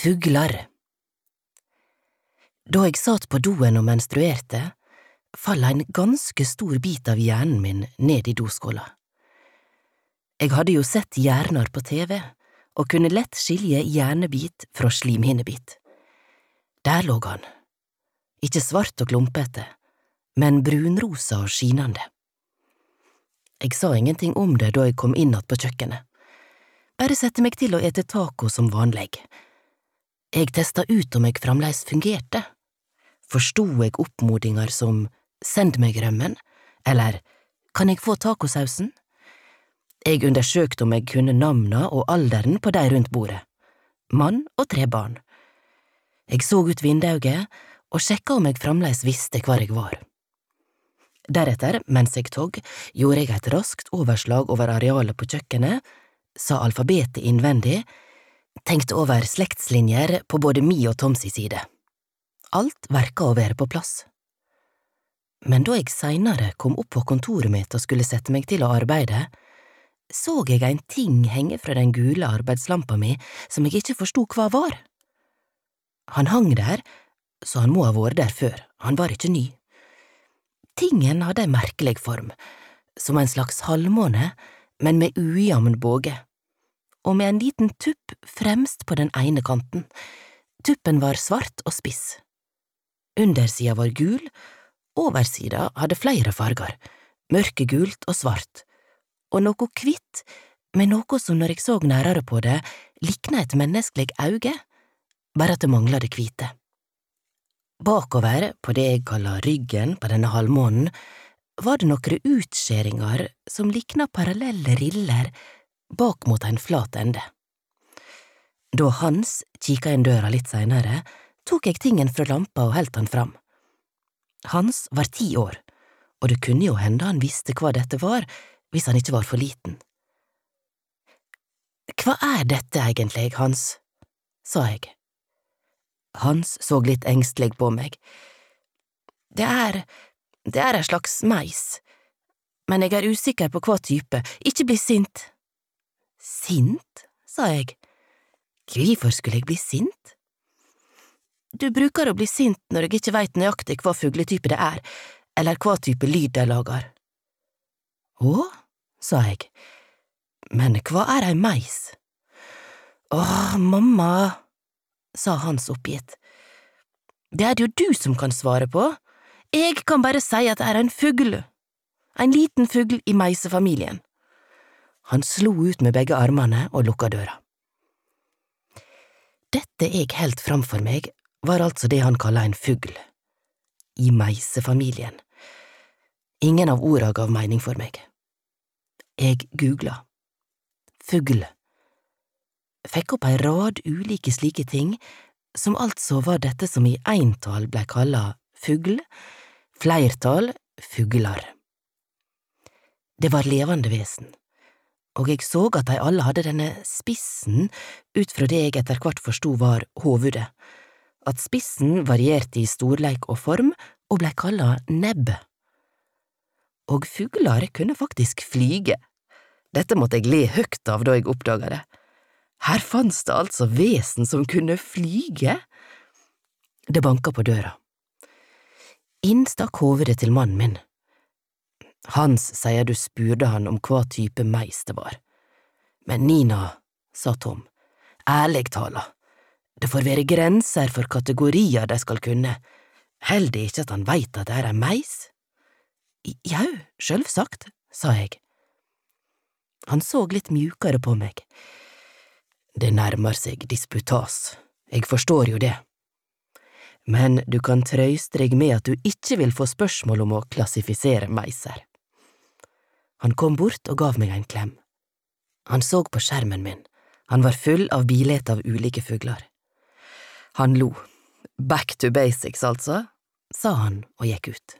Fuglar Da jeg satt på doen og menstruerte, falt en ganske stor bit av hjernen min ned i doskåla. Jeg hadde jo sett hjerner på TV og kunne lett skilje hjernebit fra slimhinnebit. Der lå han, ikke svart og klumpete, men brunrosa og skinende. Jeg sa ingenting om det da jeg kom inn igjen på kjøkkenet, bare sette meg til å ete taco som vanlig. Jeg testa ut om jeg fremdeles fungerte. Forsto jeg oppmodinger som send meg rømmen, eller kan jeg få tacosausen? Jeg undersøkte om jeg kunne navna og alderen på de rundt bordet. Mann og tre barn. Jeg så ut vinduet og sjekka om jeg fremdeles visste hvor jeg var. Deretter, mens jeg tog, gjorde jeg et raskt overslag over arealet på kjøkkenet, sa alfabetet innvendig, tenkte over slektslinjer på både mi og Toms side. Alt verka å være på plass. Men da jeg seinere kom opp på kontoret mitt og skulle sette meg til å arbeide, så jeg en ting henge fra den gule arbeidslampa mi som jeg ikke forsto hva var. Han hang der, så han må ha vært der før, han var ikke ny. Tingen hadde en merkelig form, som en slags halvmåne, men med ujamn båge, og med en liten tupp fremst på den ene kanten. Tuppen var svart og spiss. Undersida var gul, oversida hadde flere farger, mørkegult og svart, og noe hvitt, med noe som når jeg så nærere på det, likna et menneskelig auge, bare at det mangla det hvite. Bakover, på det jeg kaller ryggen på denne halvmånen, var det noen utskjæringer som likna parallelle riller bak mot en flat ende. Da Hans kikka inn døra litt seinere, tok jeg tingen fra lampa og heldt han fram. Hans var ti år, og det kunne jo hende han visste hva dette var, hvis han ikke var for liten. Hva er dette egentlig, Hans? sa jeg. Hans så litt engstelig på meg. Det er… det er en slags meis, men jeg er usikker på hva type, ikke bli sint. Sint? sa jeg. Hvorfor skulle jeg bli sint? Du bruker å bli sint når jeg ikke veit nøyaktig hva fugletype det er, eller hva type lyd de lager. Å, sa jeg, men hva er ei meis? Åh, mamma, sa Hans oppgitt. Det er det jo du som kan svare på, jeg kan bare si at det er en fugl, en liten fugl i meisefamilien. Han slo ut med begge armene og lukka døra. Dette jeg helt framfor meg, var altså det han kalla en fugl. I meisefamilien. Ingen av orda gav mening for meg. Jeg googla. Fugl. Fikk opp ei rad ulike slike ting, som altså var dette som i eintall blei kalla fugl, flertall fuglar. Det var levende vesen, og jeg så at de alle hadde denne spissen ut fra det jeg etter hvert forsto var hovudet, at spissen varierte i storleik og form og blei kalla nebb. Og fugler kunne faktisk flyge. Dette måtte jeg le høgt av da jeg oppdaga det. Her fantes det altså vesen som kunne flyge. Det banka på døra. Inn stakk hovedet til mannen min. Hans sier du spurte han om hva type meis det var. Men Nina, sa Tom, ærlig tala, det får være grenser for kategorier de skal kunne, held det ikke at han veit at det er ei meis? Jau, sjølvsagt, sa jeg. Han så litt mjukere på meg. Det nærmer seg disputas, jeg forstår jo det. Men du kan trøyste deg med at du ikke vil få spørsmål om å klassifisere meiser. Han kom bort og gav meg en klem. Han så på skjermen min, han var full av bilete av ulike fugler. Han lo. Back to basics, altså, sa han og gikk ut.